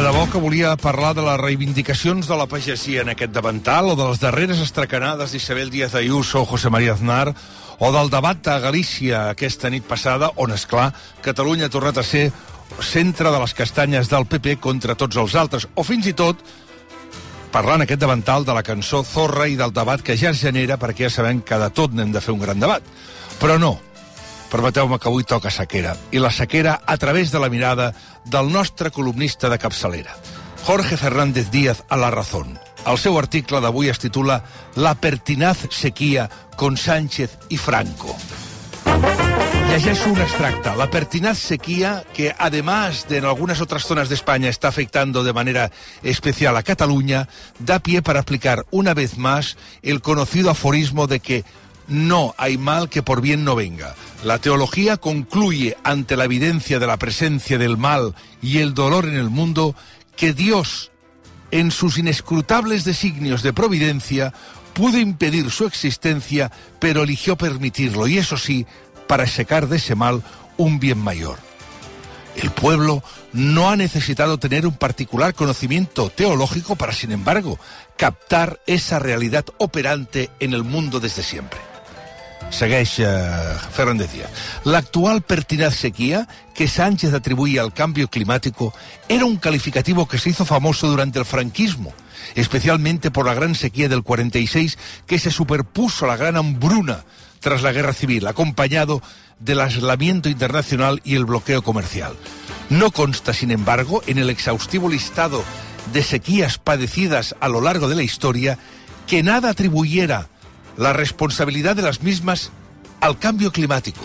De debò que volia parlar de les reivindicacions de la pagesia en aquest davantal o de les darreres estracanades d'Isabel Díaz Ayuso o José María Aznar o del debat a Galícia aquesta nit passada on, és clar, Catalunya ha tornat a ser centre de les castanyes del PP contra tots els altres, o fins i tot parlant aquest davantal de la cançó Zorra i del debat que ja es genera perquè ja sabem que de tot n'hem de fer un gran debat. Però no, permeteu-me que avui toca sequera, i la sequera a través de la mirada del nostre columnista de capçalera, Jorge Fernández Díaz a La Razón. El seu article d'avui es titula La pertinaz sequía con Sánchez y Franco. Llegeixo un extracto. La pertinaz sequía, que además de en algunas otras zonas de España está afectando de manera especial a Cataluña, da pie para aplicar una vez más el conocido aforismo de que no hay mal que por bien no venga. La teología concluye ante la evidencia de la presencia del mal y el dolor en el mundo que Dios, en sus inescrutables designios de providencia, pudo impedir su existencia, pero eligió permitirlo, y eso sí, para sacar de ese mal un bien mayor. El pueblo no ha necesitado tener un particular conocimiento teológico para, sin embargo, captar esa realidad operante en el mundo desde siempre. Segueix eh, Fernández Díaz. L'actual pertinaz sequía que Sánchez atribuía al cambio climático era un calificativo que se hizo famoso durante el franquismo, especialmente por la gran sequía del 46 que se superpuso a la gran hambruna tras la guerra civil, acompañado del aislamiento internacional y el bloqueo comercial. No consta, sin embargo, en el exhaustivo listado de sequías padecidas a lo largo de la historia que nada atribuyera la responsabilidad de las mismas al cambio climático.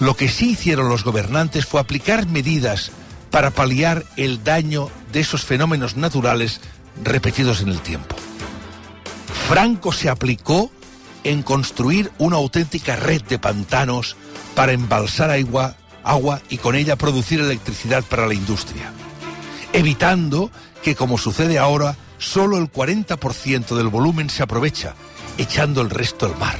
Lo que sí hicieron los gobernantes fue aplicar medidas para paliar el daño de esos fenómenos naturales repetidos en el tiempo. Franco se aplicó en construir una auténtica red de pantanos para embalsar agua, agua y con ella producir electricidad para la industria, evitando que, como sucede ahora, solo el 40% del volumen se aprovecha, echando el resto al mar.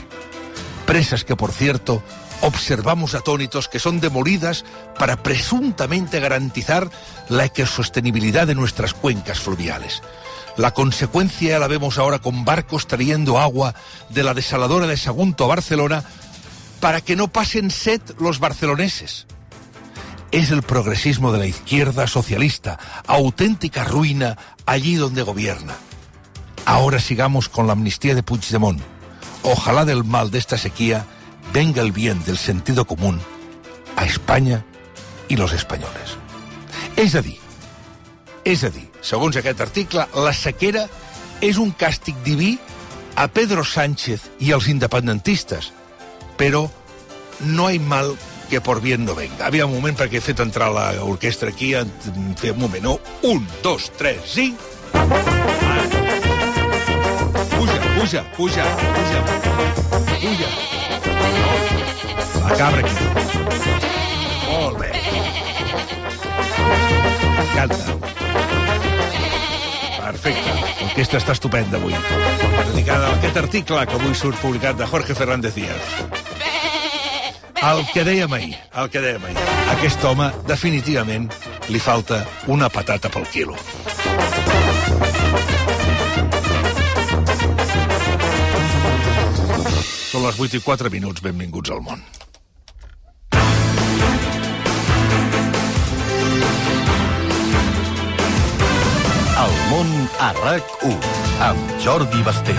Presas que, por cierto, observamos atónitos que son demolidas para presuntamente garantizar la ecosostenibilidad de nuestras cuencas fluviales. La consecuencia la vemos ahora con barcos trayendo agua de la desaladora de Sagunto a Barcelona para que no pasen sed los barceloneses. Es el progresismo de la izquierda socialista, auténtica ruina allí donde gobierna. Ahora sigamos con la amnistía de Puigdemont. Ojalá del mal de esta sequía venga el bien del sentido común a Espanya i los espanyoles. És a dir, és a dir, segons aquest article, la sequera és un càstig diví a Pedro Sánchez i als independentistes, però no hay mal que por bien no venga. Havia un moment perquè he fet entrar l'orquestra aquí, fer un moment, no? Un, dos, tres, cinc... Puja, puja, puja, puja. La cabra aquí. Molt bé. Canta. Perfecte. L'orquestra està estupenda avui. Dedicada a aquest article que avui surt publicat de Jorge Fernández Díaz. El que dèiem ahir, el que dèiem ahir. Aquest home, definitivament, li falta una patata pel quilo. Les 8 i 4 minuts. Benvinguts al món. El món a RAC1 amb Jordi Basté.